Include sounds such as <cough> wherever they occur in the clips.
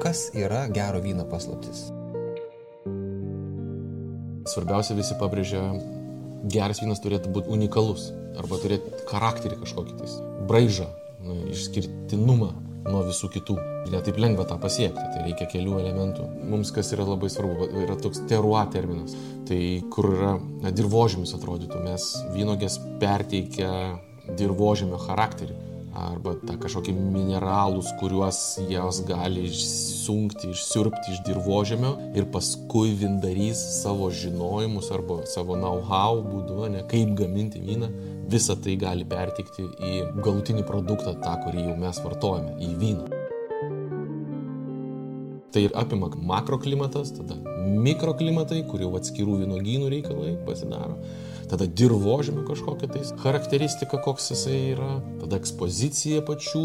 Kas yra gero vyno paslaptis? Svarbiausia visi pabrėžia, geras vynas turėtų būti unikalus arba turėti charakterį kažkokį tais, braižą, nu, išskirtinumą nuo visų kitų. Ir netaip lengva tą pasiekti, tai reikia kelių elementų. Mums kas yra labai svarbu, yra toks terua terminas, tai kur yra na, dirbožėmis atrodytų, mes vynogės perteikia dirbožėmio charakterį arba tą kažkokį mineralus, kuriuos jos gali išsunkti, išsiurbti iš dirbožėmio ir paskui vindarys savo žinojimus arba savo know-how būdu, ne, kaip gaminti vyną, visą tai gali pertikti į galutinį produktą, tą, kurį jau mes vartojame, į vyną. Tai ir apima makroklimatas, tada mikroklimatai, kur jau atskirų vynogynų reikalai pasidaro, tada dirbožėmio kažkokia tais charakteristika, koks jisai yra, tada ekspozicija pačių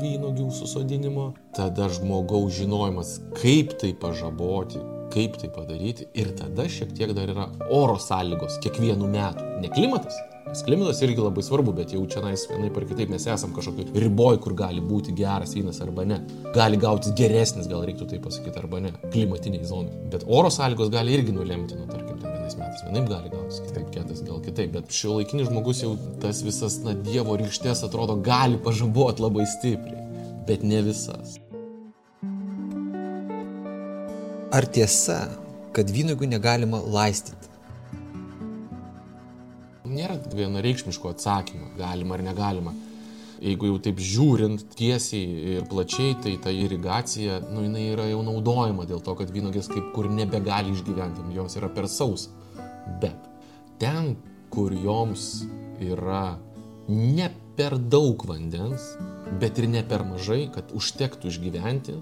vynogių susodinimo, tada žmogaus žinojimas, kaip tai pažaboti, kaip tai padaryti. Ir tada šiek tiek dar yra oro sąlygos kiekvienų metų, ne klimatas, Nes klimatas irgi labai svarbu, bet jau čia nais vienai par kitaip mes esam kažkokiu riboj, kur gali būti geras vynas arba ne. Gali gautis geresnis, gal reiktų tai pasakyti, arba ne. Klimatiniai zonai. Bet oro sąlygos gali irgi nulemti, nu tarkim, ten vienais metais vienaip gali gautis, kitaip kietas, gal kitaip. Bet šio laikinis žmogus jau tas visas, na, Dievo rykštės atrodo gali pažaboti labai stipriai. Bet ne visas. Ar tiesa, kad vynogių negalima laistyti? Nėra vienareikšmiško atsakymo, galima ar negalima. Jeigu jau taip žiūrint tiesiai ir plačiai, tai ta irigacija, nu, jinai yra jau naudojama dėl to, kad vynogės kaip kur nebegali išgyventi, joms yra per saus. Bet ten, kur joms yra ne per daug vandens, bet ir ne per mažai, kad užtektų išgyventi,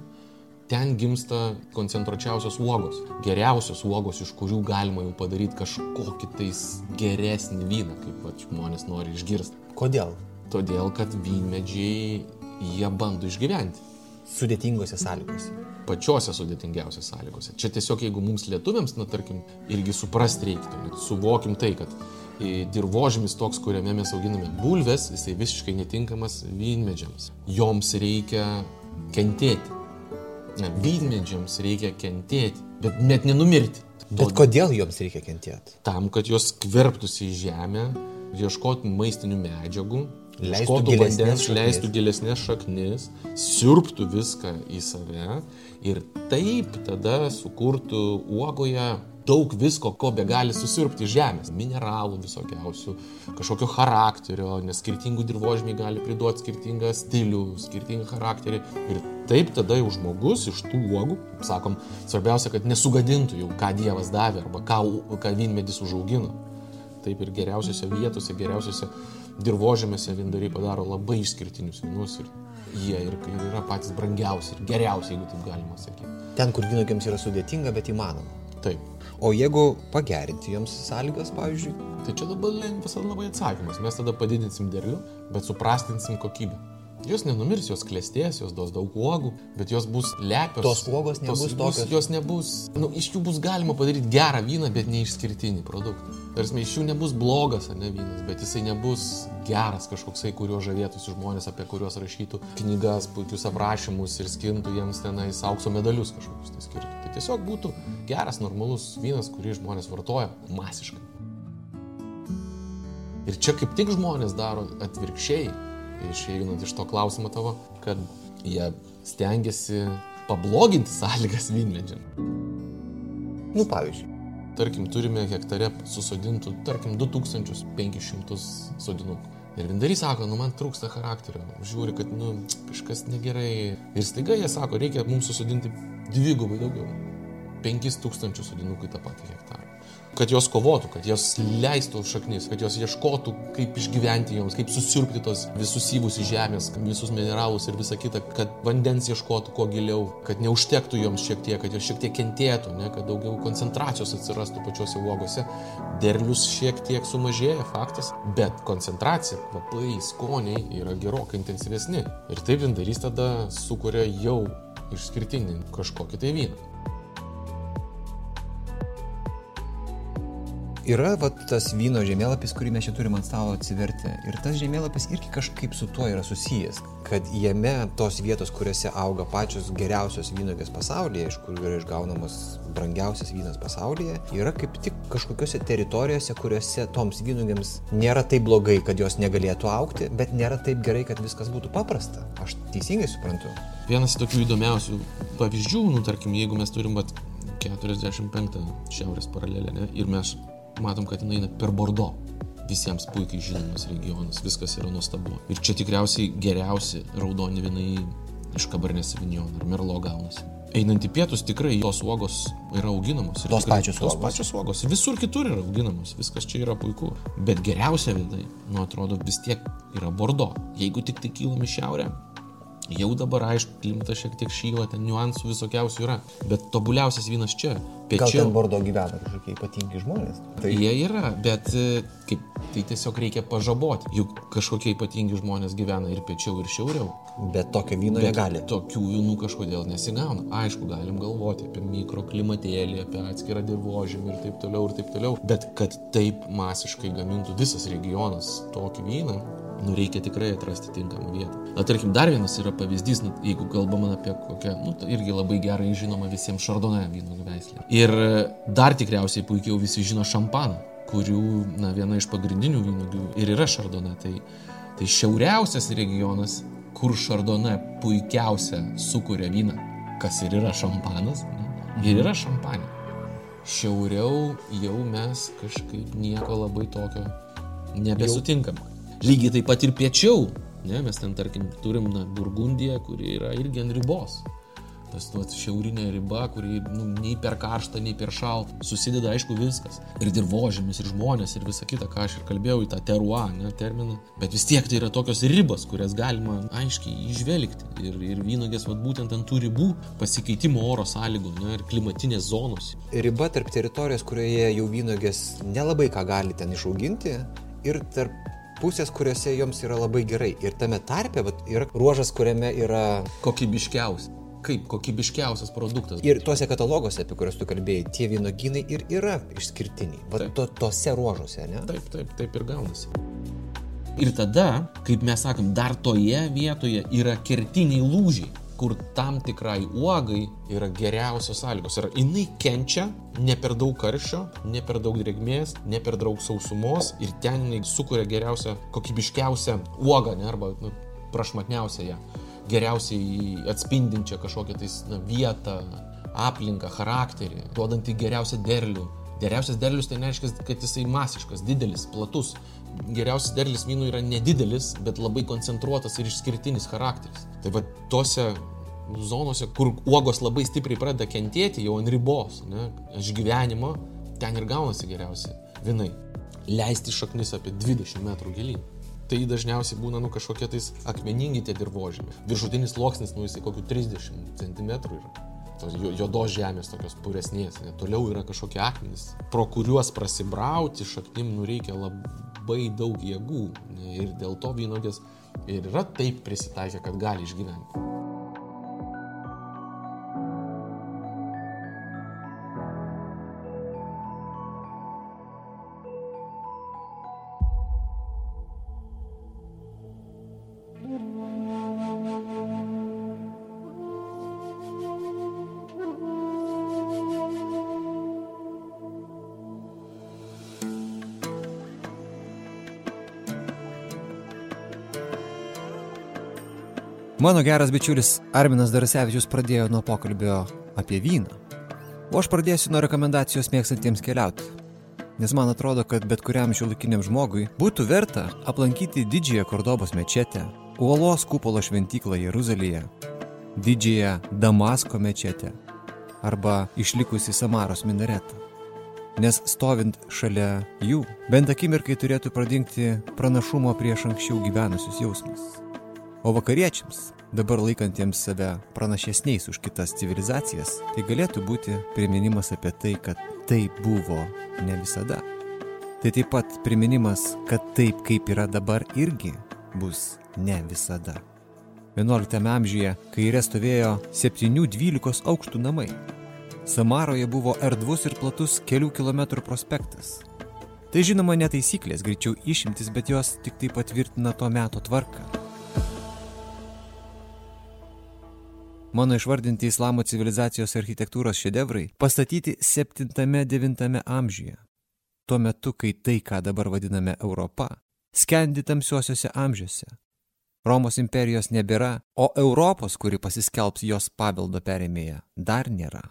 ten gimsta koncentruočiausios uogos, geriausios uogos, iš kurių galima jau padaryti kažkokį tais geresnį vyną, kaip va, žmonės nori išgirsti. Kodėl? Todėl, kad vynmedžiai jie bando išgyventi. Sudėtingose sąlygose. Pačiose sudėtingiausiose sąlygose. Čia tiesiog jeigu mums lietuviams, na tarkim, irgi suprasti reiktų, suvokim tai, kad dirbožymis toks, kuriame mes auginame bulves, jisai visiškai netinkamas vynmedžiams. Joms reikia kentėti vynmedžiams reikia kentėti, bet net nenumirti. Bet Tod... kodėl joms reikia kentėti? Tam, kad jos kverptųsi į žemę, ieškotų maistinių medžiagų, leistų vandens, leistų gilesnės šaknis, sirptų viską į save ir taip tada sukurtų uogoje daug visko, ko be gali susirpti iš žemės. Mineralų visokiausių, kažkokio charakterio, nes skirtingų dirbožmiai gali priduoti skirtingą stilių, skirtingą charakterį. Ir taip tada jau žmogus iš tų uogų, sakom, svarbiausia, kad nesugadintų jau, ką Dievas davė arba ką, ką vynmedis užaugino. Taip ir geriausiose vietose, geriausiose dirbožėmėse vindariai padaro labai išskirtinius vynus ir jie ir yra patys brangiausi ir geriausi, jeigu taip galima sakyti. Ten, kur vynogiams yra sudėtinga, bet įmanoma. Taip. O jeigu pagerinti joms sąlygas, pavyzdžiui? Tai čia dabar lengvas labai atsakymas. Mes tada padidinsim derlių, bet suprastinsim kokybę. Jos nenumirs, jos klėstės, jos duos daug uogų, bet jos bus lepios. Tos uogos nebus tos, tokios. Jos nebus, nu, iš jų bus galima padaryti gerą vyną, bet neišskirtinį produktą. Tarsi iš jų nebus blogas, ne vynas, bet jisai nebus geras kažkoksai, kuriuo žavėtųsi žmonės, apie kuriuos rašytų knygas, puikius aprašymus ir skintų jiems tenais aukso medalius kažkokius tai skirtų. Tai tiesiog būtų geras, normalus vynas, kurį žmonės vartoja masiškai. Ir čia kaip tik žmonės daro atvirkščiai, išeinant iš to klausimo tavo, kad jie stengiasi pabloginti <laughs> sąlygas vynmedžiam. Nu, pavyzdžiui. Tarkim, turime hektare susodintų, tarkim, 2500 sodinukų. Ir vindarys sako, nu man trūksta charakterio, žiūri, kad, nu, kažkas negerai. Ir staiga jie sako, reikia mums susodinti dvigubai daugiau. 5000 sodinukų į tą patį hektarą. Kad jos kovotų, kad jos leistų šaknis, kad jos ieškotų, kaip išgyventi joms, kaip susirpti tos visus įvus į žemės, visus mineralus ir visą kitą, kad vandens ieškotų kuo giliau, kad neužtektų joms šiek tiek, kad jos šiek tiek kentėtų, ne, kad daugiau koncentracijos atsirastų pačiose uogose. Derlius šiek tiek sumažėja, faktas, bet koncentracija, kvapai, skoniai yra gerokai intensyvesni. Ir taip vindarys tada sukuria jau išskirtinį kažkokį tai vyną. Yra vat, tas vyno žemėlapis, kurį mes čia turime ant stalo atsiverti. Ir tas žemėlapis irgi kažkaip su tuo yra susijęs. Kad jame tos vietos, kuriuose auga pačios geriausios vynogės pasaulyje, iš kur yra išgaunamas brangiausias vynas pasaulyje, yra kaip tik kažkokiose teritorijose, kuriuose toms vynogėms nėra taip blogai, kad jos negalėtų aukti, bet nėra taip gerai, kad viskas būtų paprasta. Aš teisingai suprantu. Vienas tokių įdomiausių pavyzdžių, nu tarkim, jeigu mes turim vat, 45 šiaurės paralelę ne, ir mes matom, kad jinai eina per Bordo. Visiems puikiai žinomas regionas, viskas yra nuostabu. Ir čia tikriausiai geriausi raudoni vinai iš Kabarnės Savignon ar Merlo gaunasi. Einant į pietus tikrai tos uogos yra auginamos. ir Tos tikrai- pačios tos uogos. pačios uogos. Visur kitur yra auginamos, viskas čia yra puiku. Bet geriausia vinai, nu atrodo, vis tiek yra Bordo. Jeigu tik tai kylam į šiaurę, Jau dabar aišku, klimatas šiek tiek šyla, ten niuansų visokiausių yra. Bet tobuliausias vynas čia. Gal Piečiau. ten Bordo gyvena kažkokie ypatingi žmonės. Tai jie yra, bet e, kaip, tai tiesiog reikia pažaboti. Juk kažkokie ypatingi žmonės gyvena ir piečiau, ir šiauriau. Bet tokio vyno negali. Tokių vynų kažkodėl nesigauna. Aišku, galim galvoti apie mikroklimatėlį, apie atskirą dirbožėmį ir taip toliau, ir taip toliau. Bet kad taip masiškai gamintų visas regionas tokį vyną, nu reikia tikrai atrasti tinkamą vietą. Na, tarkim, dar vienas yra pavyzdys, nu, jeigu kalbame apie kokią, nu, tai irgi labai gerai žinoma visiems šardonė vyno veislė. Ir dar tikriausiai puikiau visi žino šampaną, kurių, na, viena iš pagrindinių vynogių ir yra šardonė. Tai, tai šiauriausias regionas, kur šardonė puikiausia sukuria vyną, kas ir yra šampanas, ne, ir yra šampanė. Šiauriau jau mes kažkaip nieko labai tokio nebesutinkam. Lygiai taip pat ir piečiau, ne, mes ten tarkim turim na, Burgundiją, kuri yra irgi ant ribos. Tas nu, šiaurinė riba, kuri nu, nei per karštą, nei per šaltą. Susideda, aišku, viskas. Ir dirbožėmis, ir žmonės, ir visa kita, ką aš ir kalbėjau, į tą terua, ne, terminą. Bet vis tiek tai yra tokios ribos, kurias galima aiškiai išvelgti. Ir, ir vynogės, vad būtent ant tų ribų pasikeitimo oro sąlygų, ne, ir klimatinės zonos. riba tarp teritorijos, kurioje jau vynogės nelabai ką gali ten išauginti, ir tarp pusės, kuriuose joms yra labai gerai. Ir tame tarpe vat, yra ruožas, kuriame yra Kokybiškiausia. Kaip kokybiškiausias produktas. ir tuose kataloguose, apie kuriuos tu kalbėjai, tie vynogynai ir yra išskirtiniai. Vat Taip. to, tose ruožuose, ne? Taip, taip, taip ir gaunasi. Ir tada, kaip mes sakom, dar toje vietoje yra kertiniai lūžiai, kur tam tikrai uogai yra geriausios sąlygos. Ir jinai kenčia ne per daug karščio, ne per daug drėgmės, ne per daug sausumos ir ten jinai sukuria geriausią, kokybiškiausią uogą, ne, arba nu, prašmatniausią ją, geriausiai atspindinčią kažkokią tais na, vietą, aplinką, charakterį, duodantį geriausią derlių. Geriausias derlius tai nereiškia, kad jisai masiškas, didelis, platus. Geriausias derlius vynų yra nedidelis, bet labai koncentruotas ir išskirtinis charakteris. Tai va tose zonose, kur uogos labai stipriai pradeda kentėti, jau ant ribos, ne, išgyvenimo, ten ir gaunasi geriausi vinai. Leisti šaknis apie 20 metrų gilyn. Tai dažniausiai būna nu, kažkokie tais akmeningi tie dirbožėmiai. Viršutinis sluoksnis, nu jisai kokių 30 cm yra tos juodos žemės tokios puresnės, ne? toliau yra kažkokie akmenys, pro kuriuos prasibrauti šaknim nu reikia labai daug jėgų ne? ir dėl to vynogės ir yra taip prisitaikę, kad gali išgyventi. Mano geras bičiulis Arminas Darasevičius pradėjo nuo pokalbio apie vyną. O aš pradėsiu nuo rekomendacijos mėgstantiems keliauti. Nes man atrodo, kad bet kuriam šiuolaikiniam žmogui būtų verta aplankyti didžiąją Kordobos mečetę, uolos kupolo šventyklą Jeruzalėje, didžiąją Damasko mečetę arba išlikusi Samaros minaretą. Nes stovint šalia jų, bent akimirkai turėtų pradingti pranašumo prieš anksčiau gyvenusius jausmus. O vakariečiams, dabar laikantiems save pranašesniais už kitas civilizacijas, tai galėtų būti priminimas apie tai, kad taip buvo ne visada. Tai taip pat priminimas, kad taip kaip yra dabar irgi bus ne visada. 11 amžiuje kairė stovėjo 7-12 aukštų namai. Samaroje buvo erdvus ir platus kelių kilometrų prospektas. Tai žinoma netaisyklės, greičiau išimtis, bet jos tik tai patvirtina to meto tvarką. Mano išvardinti islamo civilizacijos architektūros šedevrai pastatyti 7-9 amžiuje. Tuo metu, kai tai, ką dabar vadiname Europa, skendi tamsiuosiuose amžiuose. Romos imperijos nebėra, o Europos, kuri pasiskelbs jos paveldo perėmėja, dar nėra.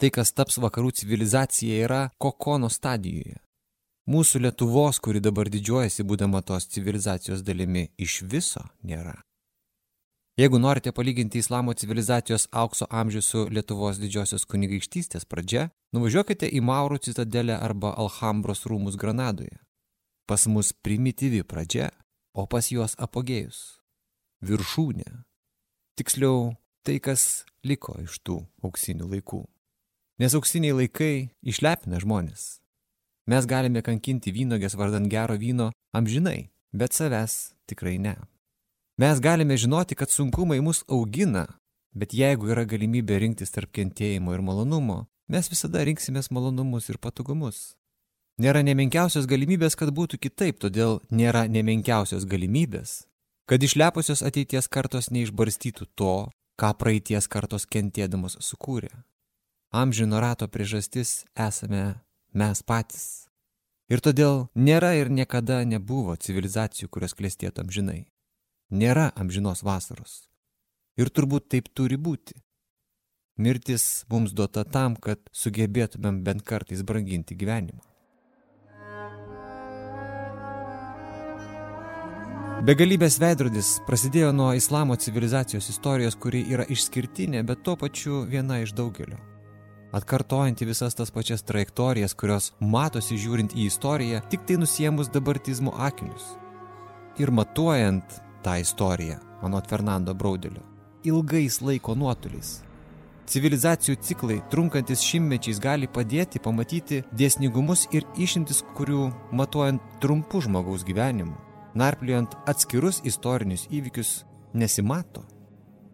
Tai, kas taps vakarų civilizacija, yra kokono stadijoje. Mūsų Lietuvos, kuri dabar didžiuojasi būdama tos civilizacijos dalimi, iš viso nėra. Jeigu norite palyginti islamo civilizacijos aukso amžių su Lietuvos didžiosios kunigaikštystės pradžia, nuvažiuokite į Maurų citadelę arba Alhambros rūmus Granadoje. Pas mus primityvi pradžia, o pas juos apogėjus. Viršūnė. Tiksliau, tai kas liko iš tų auksinių laikų. Nes auksiniai laikai išlepina žmonės. Mes galime kankinti vynogės vardant gero vyno amžinai, bet savęs tikrai ne. Mes galime žinoti, kad sunkumai mus augina, bet jeigu yra galimybė rinktis tarp kentėjimo ir malonumo, mes visada rinksimės malonumus ir patogumus. Nėra nemenkiausios galimybės, kad būtų kitaip, todėl nėra nemenkiausios galimybės, kad išlepusios ateities kartos neišbarstytų to, ką praeities kartos kentėdamos sukūrė. Amžino rato priežastis esame mes patys. Ir todėl nėra ir niekada nebuvo civilizacijų, kurios klestėtų amžinai nėra amžinos vasaros. Ir turbūt taip turi būti. Mirtis mums duota tam, kad sugebėtumėm bent kartais branginti gyvenimą. Begalybės veidrodis prasidėjo nuo islamo civilizacijos istorijos, kuri yra išskirtinė, bet tuo pačiu viena iš daugelio. Atkartojanti visas tas pačias trajektorijas, kurios matosi žiūrint į istoriją, tik tai nusiemus dabartizmo akinius. Ir matuojant tą istoriją, anot Fernando Braudelio, ilgais laiko nuotoliais. Civilizacijų ciklai, trunkantis šimmečiais, gali padėti pamatyti dėsningumus ir išimtis, kurių matuojant trumpų žmogaus gyvenimų, narpliojant atskirus istorinius įvykius, nesimato.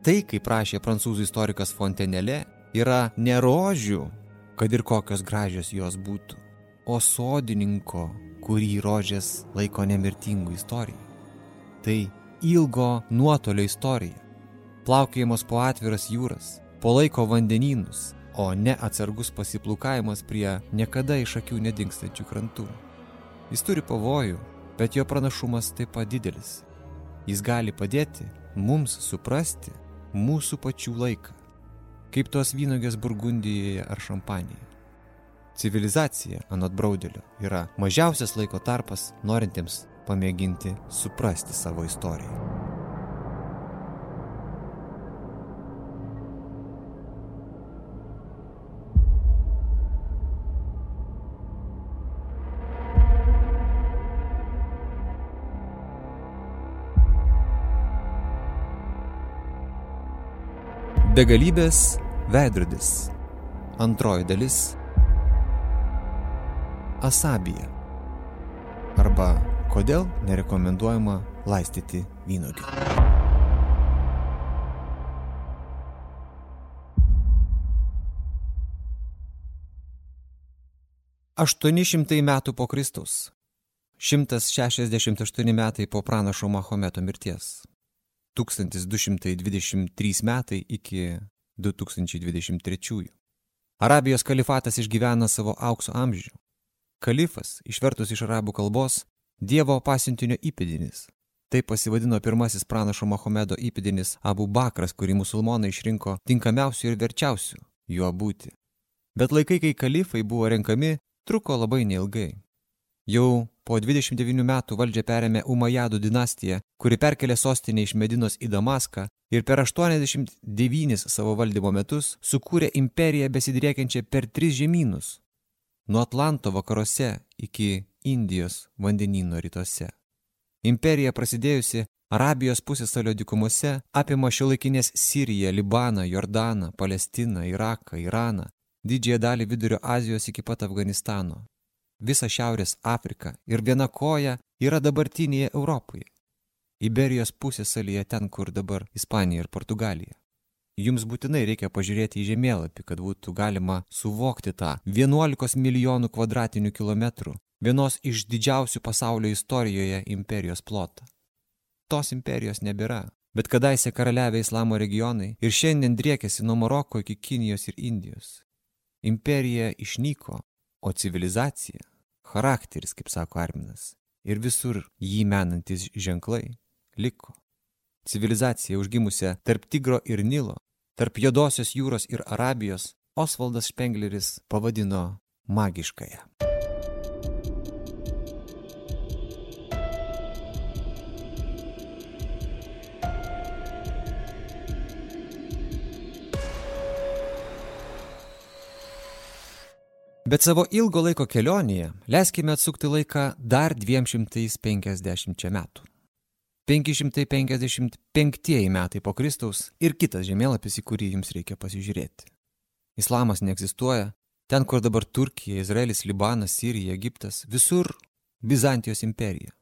Tai, kaip prašė prancūzų istorikas Fontenelė, yra ne rožių, kad ir kokios gražios jos būtų, o sodininko, kurį rožės laiko nemirtingų istorijų. Tai ilgo nuotolio istorija. Plaukėjimas po atviras jūras, po laiko vandenynus, o ne atsargus pasiplaukavimas prie niekada iš akių nedingstančių krantų. Jis turi pavojų, bet jo pranašumas taip pat didelis. Jis gali padėti mums suprasti mūsų pačių laiką, kaip tos vynogės Burgundijoje ar Šampanijoje. Civilizacija, anot Braudelio, yra mažiausias laiko tarpas norintiems pamėginti suprasti savo istoriją. Begalybės veidrodis. Antroji dalis. Asabija. Arba Kodėl nerekomenduojama laistyti vynogių? Aštuoni šimtai metų po Kristaus. 168 metai po pranašo Mahometo mirties. 1223 metai iki 2023. Arabijos kalifatas išgyvena savo aukso amžių. Kalifas, išvertus iš arabų kalbos, Dievo pasiuntinio įpėdinis. Taip pasivadino pirmasis pranašo Mahomedo įpėdinis Abu Bakras, kurį musulmonai išrinko tinkamiausių ir verčiausių juo būti. Bet laikai, kai kalifai buvo renkami, truko labai neilgai. Jau po 29 metų valdžią perėmė Umajadų dinastija, kuri perkelė sostinę iš Medinos į Damaską ir per 89 savo valdymo metus sukūrė imperiją besidriekiančią per tris žemynus. Nuo Atlanto vakaruose iki Indijos vandenyno rytuose. Imperija prasidėjusi Arabijos pusėsalio dykumose apima šiuolaikinės Siriją, Libaną, Jordaną, Palestiną, Iraką, Iraną, didžiąją dalį Vidurio Azijos iki pat Afganistano, visą Šiaurės Afriką ir viena koja yra dabartinėje Europoje. Iberijos pusėsalyje ten, kur dabar Ispanija ir Portugalija. Jums būtinai reikia pažiūrėti į žemėlapį, kad būtų galima suvokti tą 11 milijonų kvadratinių kilometrų vienos iš didžiausių pasaulio istorijoje imperijos plotą. Tos imperijos nebėra, bet kadaise karaliavę islamo regionai ir šiandien driekėsi nuo Maroko iki Kinijos ir Indijos. Imperija išnyko, o civilizacija, charakteris, kaip sako Arminas, ir visur jį menantis ženklai liko. Civilizacija užgimusią tarp Tigro ir Nilo, tarp Jodosios jūros ir Arabijos, Osvaldas Špengleris pavadino magiškąją. Bet savo ilgo laiko kelionėje leiskime atsukti laiką dar 250 metų. 555 metai po Kristaus ir kitas žemėlapis, į kurį jums reikia pasižiūrėti. Islamas neegzistuoja, ten, kur dabar Turkija, Izraelis, Libanas, Sirija, Egiptas, visur Bizantijos imperija.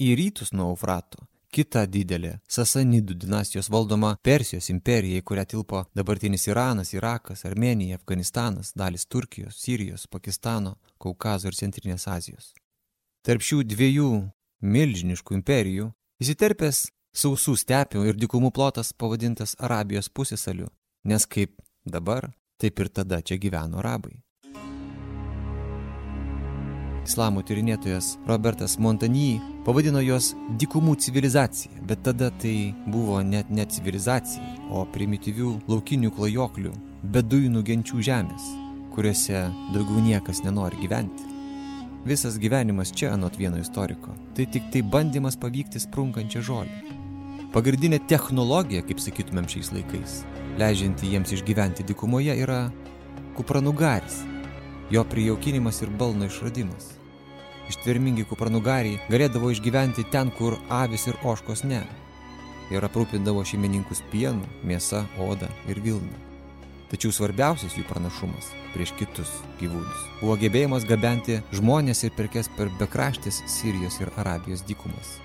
Į rytus nuo Eufrato kita didelė Sasanidų dinastijos valdoma Persijos imperija, į kurią tilpo dabartinis Iranas, Irakas, Armenija, Afganistanas, dalis Turkijos, Sirijos, Pakistano, Kaukazo ir Centrinės Azijos. Tarp šių dviejų milžiniškų imperijų įsiterpęs sausų stepių ir dikumų plotas pavadintas Arabijos pusėsaliu, nes kaip dabar Taip ir tada čia gyveno arabai. Islamo tyrinėtojas Robertas Montagny pavadino juos dikumų civilizacija, bet tada tai buvo net ne civilizacija, o primityvių laukinių klajoklių, beduinų genčių žemės, kuriuose daugiau niekas nenori gyventi. Visas gyvenimas čia, anot vieno istoriko, tai tik tai bandymas pavykti sprunkančią žolę. Pagrindinė technologija, kaip sakytumėm šiais laikais, leidžianti jiems išgyventi dikumoje, yra kupranugaris, jo prijaukinimas ir balno išradimas. Ištvermingi kupranugariai galėdavo išgyventi ten, kur avis ir oškos ne. Ir aprūpindavo šeimininkus pienu, mėsa, oda ir vilna. Tačiau svarbiausias jų pranašumas prieš kitus gyvūnus buvo gebėjimas gabenti žmonės ir perkes per bekraštės Sirijos ir Arabijos dykumas.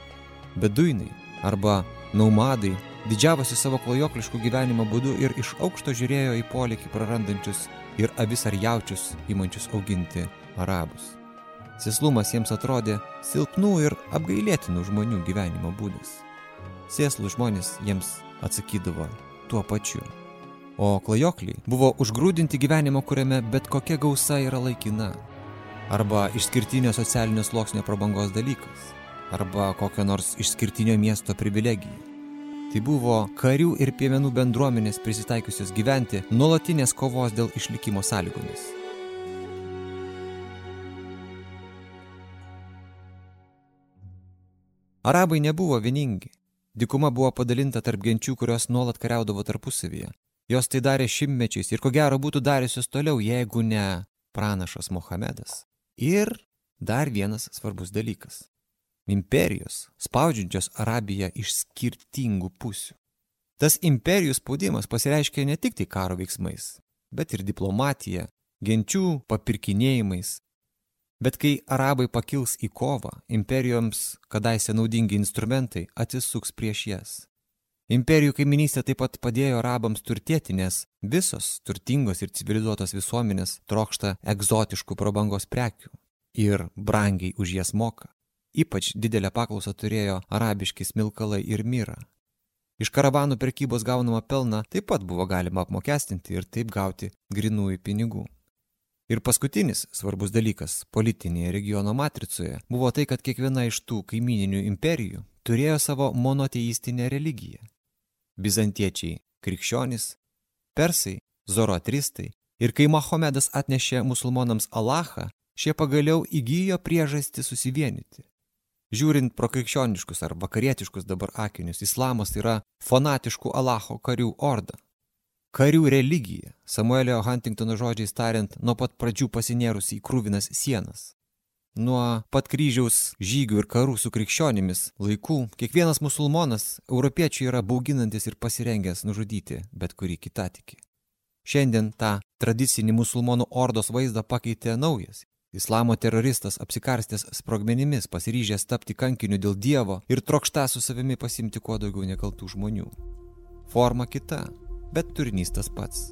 Beduinai arba naumadai didžiavosi savo klajokliškų gyvenimo būdu ir iš aukšto žiūrėjo į polikį prarandančius ir avis ar jaučius įmančius auginti arabus. Sėslumas jiems atrodė silpnų ir apgailėtinų žmonių gyvenimo būdas. Sėslų žmonės jiems atsakydavo tuo pačiu. O klajokliai buvo užgrūdinti gyvenimo, kuriame bet kokia gausa yra laikina. Arba išskirtinio socialinio sluoksnio prabangos dalykas. Arba kokio nors išskirtinio miesto privilegija. Tai buvo karių ir piemenų bendruomenės prisitaikiusios gyventi nuolatinės kovos dėl išlikimo sąlygomis. Arabai nebuvo vieningi. Dikuma buvo padalinta tarp genčių, kurios nuolat kariaudavo tarpusavyje. Jos tai darė šimtmečiais ir ko gero būtų darėsios toliau, jeigu ne pranašas Mohamedas. Ir dar vienas svarbus dalykas imperijos, spaudžiančios Arabiją iš skirtingų pusių. Tas imperijų spaudimas pasireiškia ne tik tai karo veiksmais, bet ir diplomatija, genčių papirkinėjimais. Bet kai arabai pakils į kovą, imperijoms kadaise naudingi instrumentai atsisuks prieš jas. Imperijų kaiminystė taip pat padėjo arabams turtėti, nes visos turtingos ir civilizuotos visuomenės trokšta egzotiškų prabangos prekių ir brangiai už jas moka. Ypač didelę paklausą turėjo arabiški smilkalai ir myra. Iš karavanų prekybos gaunamą pelną taip pat buvo galima apmokestinti ir taip gauti grinųjų pinigų. Ir paskutinis svarbus dalykas politinėje regiono matricoje buvo tai, kad kiekviena iš tų kaimininių imperijų turėjo savo monoteistinę religiją. Bizantiečiai - krikščionys, persai - zoroatristai ir kai Mahomedas atnešė musulmonams Alachą, šie pagaliau įgyjo priežastį susivienyti. Žiūrint pro krikščioniškus ar vakarietiškus dabar akinius, islamas yra fanatiškų Alacho karių orda. Karių religija, Samuelio Huntingtono žodžiais tariant, nuo pat pradžių pasinėrusi į krūvinas sienas. Nuo pat kryžiaus žygių ir karų su krikščionimis laikų, kiekvienas musulmonas europiečių yra bauginantis ir pasirengęs nužudyti bet kurį kitą tikį. Šiandien tą tradicinį musulmonų ordos vaizdą pakeitė naujas, Islamo teroristas apsikarstęs sprogmenimis, pasiryžęs tapti kankiniu dėl Dievo ir trokšta su savimi pasimti kuo daugiau nekaltų žmonių. Forma kita, bet turinys tas pats.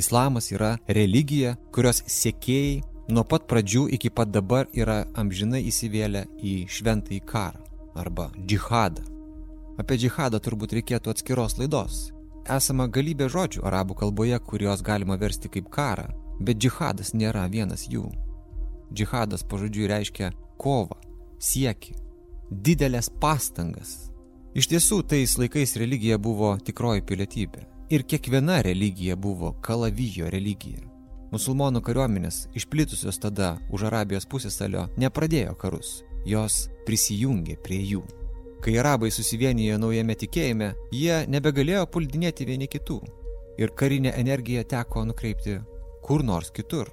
Islamas yra religija, kurios sėkėjai nuo pat pradžių iki pat dabar yra amžinai įsivėlę į šventąjį karą arba džihadą. Apie džihadą turbūt reikėtų atskiros laidos. Esama galybė žodžių arabų kalboje, kuriuos galima versti kaip karą, bet džihadas nėra vienas jų. Džihadas pažodžiui reiškia kovą, siekį, didelės pastangas. Iš tiesų, tais laikais religija buvo tikroji pilietybė. Ir kiekviena religija buvo kalavijo religija. Musulmonų kariuomenės, išplitusios tada už Arabijos pusėsalio, nepradėjo karus, jos prisijungė prie jų. Kai arabai susivienijo naujame tikėjime, jie nebegalėjo puldinėti vieni kitų ir karinę energiją teko nukreipti kur nors kitur.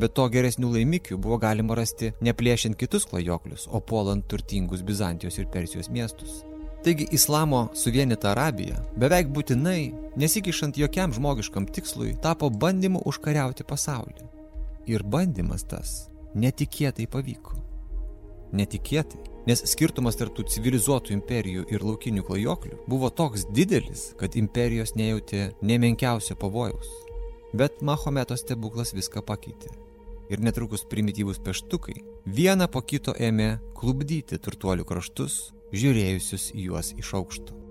Bet to geresnių laimikių buvo galima rasti neplėšiant kitus klajoklius, o puolant turtingus Bizantijos ir Persijos miestus. Taigi islamo suvienyta Arabija beveik būtinai, nesikišant jokiam žmogiškam tikslui, tapo bandymu užkariauti pasaulį. Ir bandymas tas netikėtai pavyko. Netikėtai, nes skirtumas tarp tų civilizuotų imperijų ir laukinių klajoklių buvo toks didelis, kad imperijos nejautė nemenkiausio pavojaus. Bet Mahometo stebuklas viską pakeitė. Ir netrukus primityvūs peštukai vieną po kito ėmė klubdyti turtuolių kraštus, žiūrėjusius į juos iš aukšto.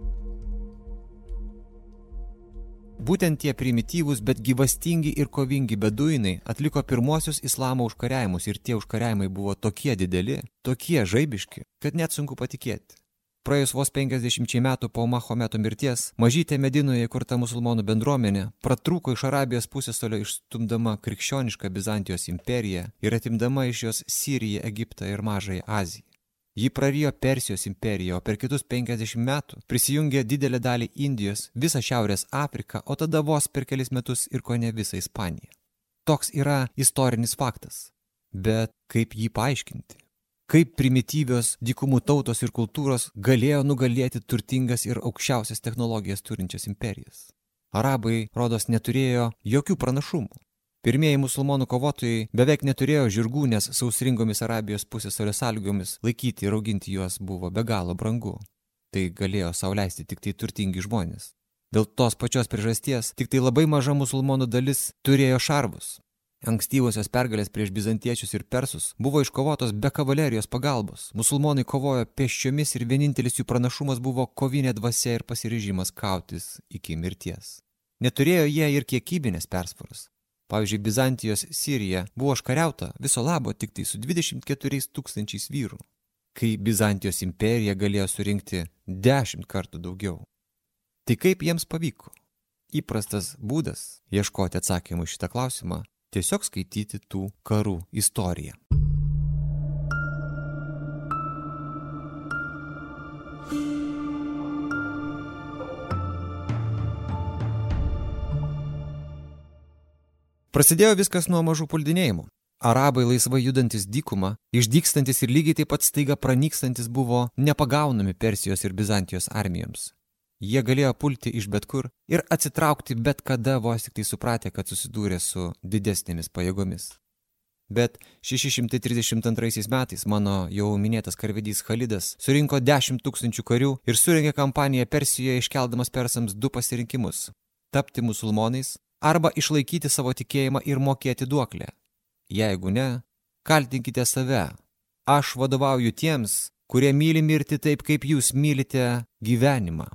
Būtent tie primityvūs, bet gyvastingi ir kovingi beduinai atliko pirmosius islamo užkariavimus ir tie užkariavimai buvo tokie dideli, tokie žaibiški, kad net sunku patikėti. Praėjus vos 50 metų po Mahometo mirties, mažytė Medinoje įkurta musulmonų bendruomenė pratrūko iš Arabijos pusėsalio išstumdama krikščionišką Bizantijos imperiją ir atimdama iš jos Siriją, Egiptą ir Mažąją Aziją. Ji prarijo Persijos imperiją, o per kitus 50 metų prisijungė didelę dalį Indijos, visą Šiaurės Afriką, o tada vos per kelis metus ir ko ne visą Ispaniją. Toks yra istorinis faktas. Bet kaip jį paaiškinti? Kaip primityvios dykumų tautos ir kultūros galėjo nugalėti turtingas ir aukščiausias technologijas turinčias imperijas? Arabai, rodos, neturėjo jokių pranašumų. Pirmieji musulmonų kovotojai beveik neturėjo žirgų, nes sausringomis Arabijos pusėsalio sąlygomis laikyti ir auginti juos buvo be galo brangu. Tai galėjo sauliaisti tik tai turtingi žmonės. Dėl tos pačios priežasties tik tai labai maža musulmonų dalis turėjo šarvus. Ankstyvosios pergalės prieš bizantiečius ir persus buvo iškovotos be kavalerijos pagalbos. Musulmonai kovojo pėsčiomis ir vienintelis jų pranašumas buvo kovinė dvasia ir pasiryžimas kautis iki mirties. Neturėjo jie ir kiekybinės persvaros. Pavyzdžiui, Bizantijos Sirija buvo užkariauta viso labo tik tai su 24 tūkstančiais vyrų, kai Bizantijos imperija galėjo surinkti 10 kartų daugiau. Tai kaip jiems pavyko? Įprastas būdas ieškoti atsakymų šitą klausimą - tiesiog skaityti tų karų istoriją. Prasidėjo viskas nuo mažų puldinėjimų. Arabai laisvai judantis dykumą, išdykstantis ir lygiai taip pat staiga pranykstantis buvo nepagaunami Persijos ir Bizantijos armijoms. Jie galėjo pulti iš bet kur ir atsitraukti bet kada vos tik tai supratę, kad susidūrė su didesnėmis pajėgomis. Bet 632 metais mano jau minėtas karvedys Khalidas surinko 10 tūkstančių karių ir surengė kampaniją Persijoje iškeldamas persams du pasirinkimus - tapti musulmonais arba išlaikyti savo tikėjimą ir mokėti duoklę. Jeigu ne, kaltinkite save. Aš vadovauju tiems, kurie myli mirti taip, kaip jūs mylite gyvenimą,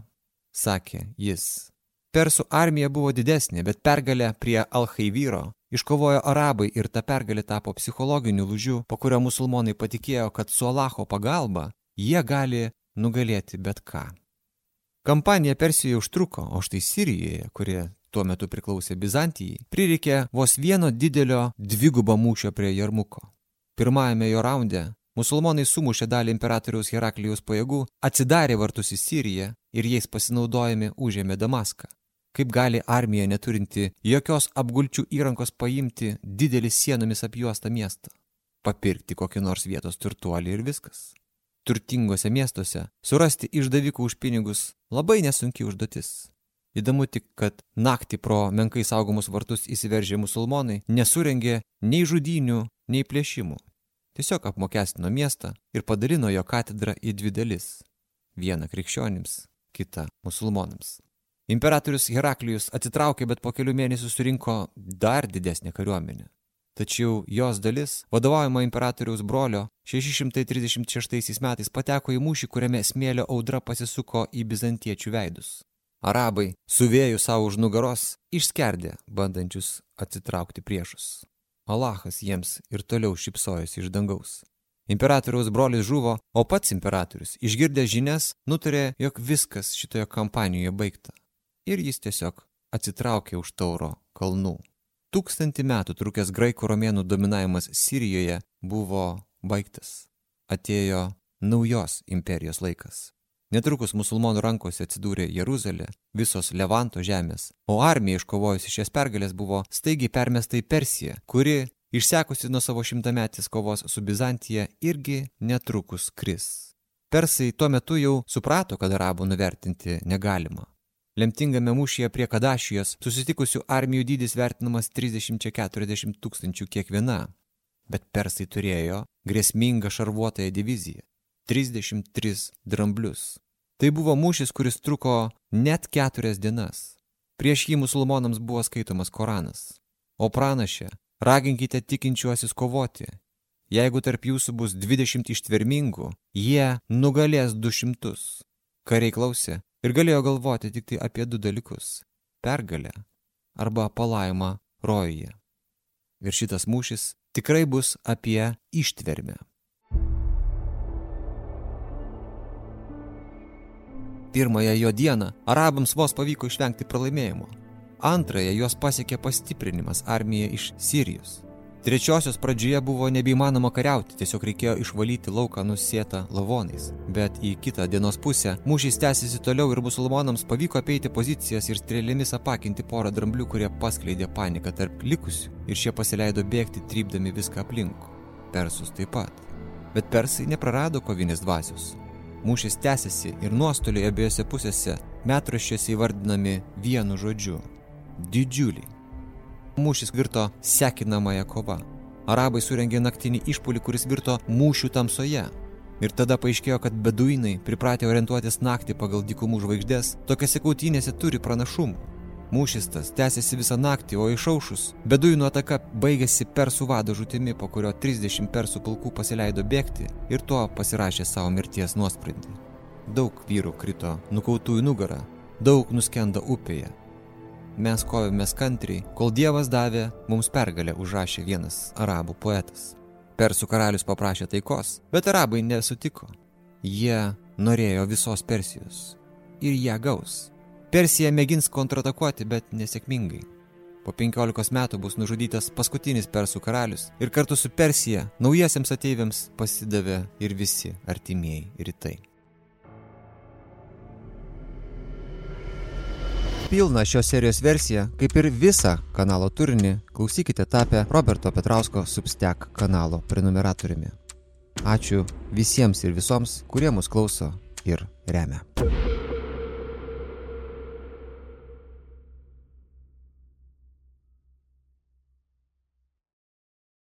sakė jis. Persų armija buvo didesnė, bet pergalę prie Alhaivyro iškovojo arabai ir ta pergalė tapo psichologiniu lūžiu, po kurio musulmonai patikėjo, kad su Alacho pagalba jie gali nugalėti bet ką. Kampanija Persijoje užtruko, o štai Sirijoje, kurie tuo metu priklausė Bizantijai, prireikė vos vieno didelio dvigubo mūšio prie Jarmuko. Pirmajame jo raunde musulmonai sumušė dalį imperatoriaus Heraklijaus pajėgų, atsidarė vartus į Siriją ir jais pasinaudojami užėmė Damaską. Kaip gali armija neturinti jokios apgulčių įrankos paimti didelį sienomis apjuostą miestą? Papirkti kokį nors vietos turtuolį ir viskas. Turtingose miestuose surasti išdavikų už pinigus labai nesunki užduotis. Įdomu tik, kad naktį pro menkai saugomus vartus įsiveržę musulmonai nesurengė nei žudinių, nei plėšimų. Tiesiog apmokestino miestą ir padalino jo katedrą į dvi dalis. Vieną krikščionims, kitą musulmonams. Imperatorius Heraklijus atsitraukė, bet po kelių mėnesių surinko dar didesnę kariuomenę. Tačiau jos dalis, vadovaujama imperatoriaus brolio, 636 metais pateko į mūšį, kuriame smėlio audra pasisuko į bizantiečių veidus. Arabai, su vėju savo už nugaros, išskerdė bandančius atsitraukti priešus. Alachas jiems ir toliau šipsojosi iš dangaus. Imperatoriaus brolis žuvo, o pats imperatorius, išgirdęs žinias, nutarė, jog viskas šitoje kampanijoje baigta. Ir jis tiesiog atsitraukė už tauro kalnų. Tūkstantį metų trukęs graikų romėnų dominavimas Sirijoje buvo baigtas. Atėjo naujos imperijos laikas. Netrukus musulmonų rankose atsidūrė Jeruzalė, visos Levanto žemės, o armija iškovojusi šias pergalės buvo staigiai permesta į Persiją, kuri, išsekusi nuo savo šimtametės kovos su Bizantija, irgi netrukus kris. Persai tuo metu jau suprato, kad arabų nuvertinti negalima. Lemtingame mūšyje prie Kadašijos susitikusių armijų dydis vertinamas 30-40 tūkstančių kiekviena, bet persai turėjo grėsmingą šarvuotąją diviziją - 33 dramblius. Tai buvo mūšis, kuris truko net keturias dienas. Prieš jį musulmonams buvo skaitomas Koranas. O pranašė, raginkite tikinčiuosius kovoti. Jeigu tarp jūsų bus 20 ištvermingų, jie nugalės 200. Kariai klausė, ir galėjo galvoti tik tai apie du dalykus - pergalę arba palaimą rojuje. Ir šitas mūšis tikrai bus apie ištvermę. Pirmąją jo dieną arabams vos pavyko išvengti pralaimėjimo. Antrąją juos pasiekė pastiprinimas armija iš Sirijos. Trečiosios pradžioje buvo nebeįmanoma kariauti, tiesiog reikėjo išvalyti lauką nusėtą lavonais. Bet į kitą dienos pusę mūšys tęsiasi toliau ir musulmonams pavyko apeiti pozicijas ir strėlėmis apakinti porą dramblių, kurie paskleidė paniką tarp likusių ir šie pasileido bėgti, trypdami viską aplink. Persus taip pat. Bet persai neprarado kovinės dvasios. Mūšis tęsiasi ir nuostoliai abiejose pusėse metraščiuose įvardinami vienu žodžiu - didžiuliai. Mūšis virto sekinamąją kova. Arabai surengė naktinį išpulį, kuris virto mūšių tamsoje. Ir tada paaiškėjo, kad beduinai, pripratę orientuotis naktį pagal dykumų žvaigždės, tokiose kautynėse turi pranašumų. Mūšis tas tęsiasi visą naktį, o išaušus, beduinų ataka baigėsi persų vado žutimi, po kurio 30 persų pulkų pasileido bėgti ir tuo pasirašė savo mirties nuosprendį. Daug vyrų krito nukautų į nugarą, daug nuskenda upėje, Mes kovėmės kantriai, kol Dievas davė mums pergalę, užrašė vienas arabų poetas. Persų karalius paprašė taikos, bet arabai nesutiko. Jie norėjo visos Persijos. Ir ją gaus. Persija mėgins kontratakuoti, bet nesėkmingai. Po 15 metų bus nužudytas paskutinis persų karalius ir kartu su Persija naujiesiems ateiviams pasidavė ir visi artimieji rytai. Pilną šios serijos versiją, kaip ir visą kanalo turinį, klausykite tapę Roberto Petrausko Substack kanalo prenumeratoriumi. Ačiū visiems ir visoms, kurie mus klauso ir remia.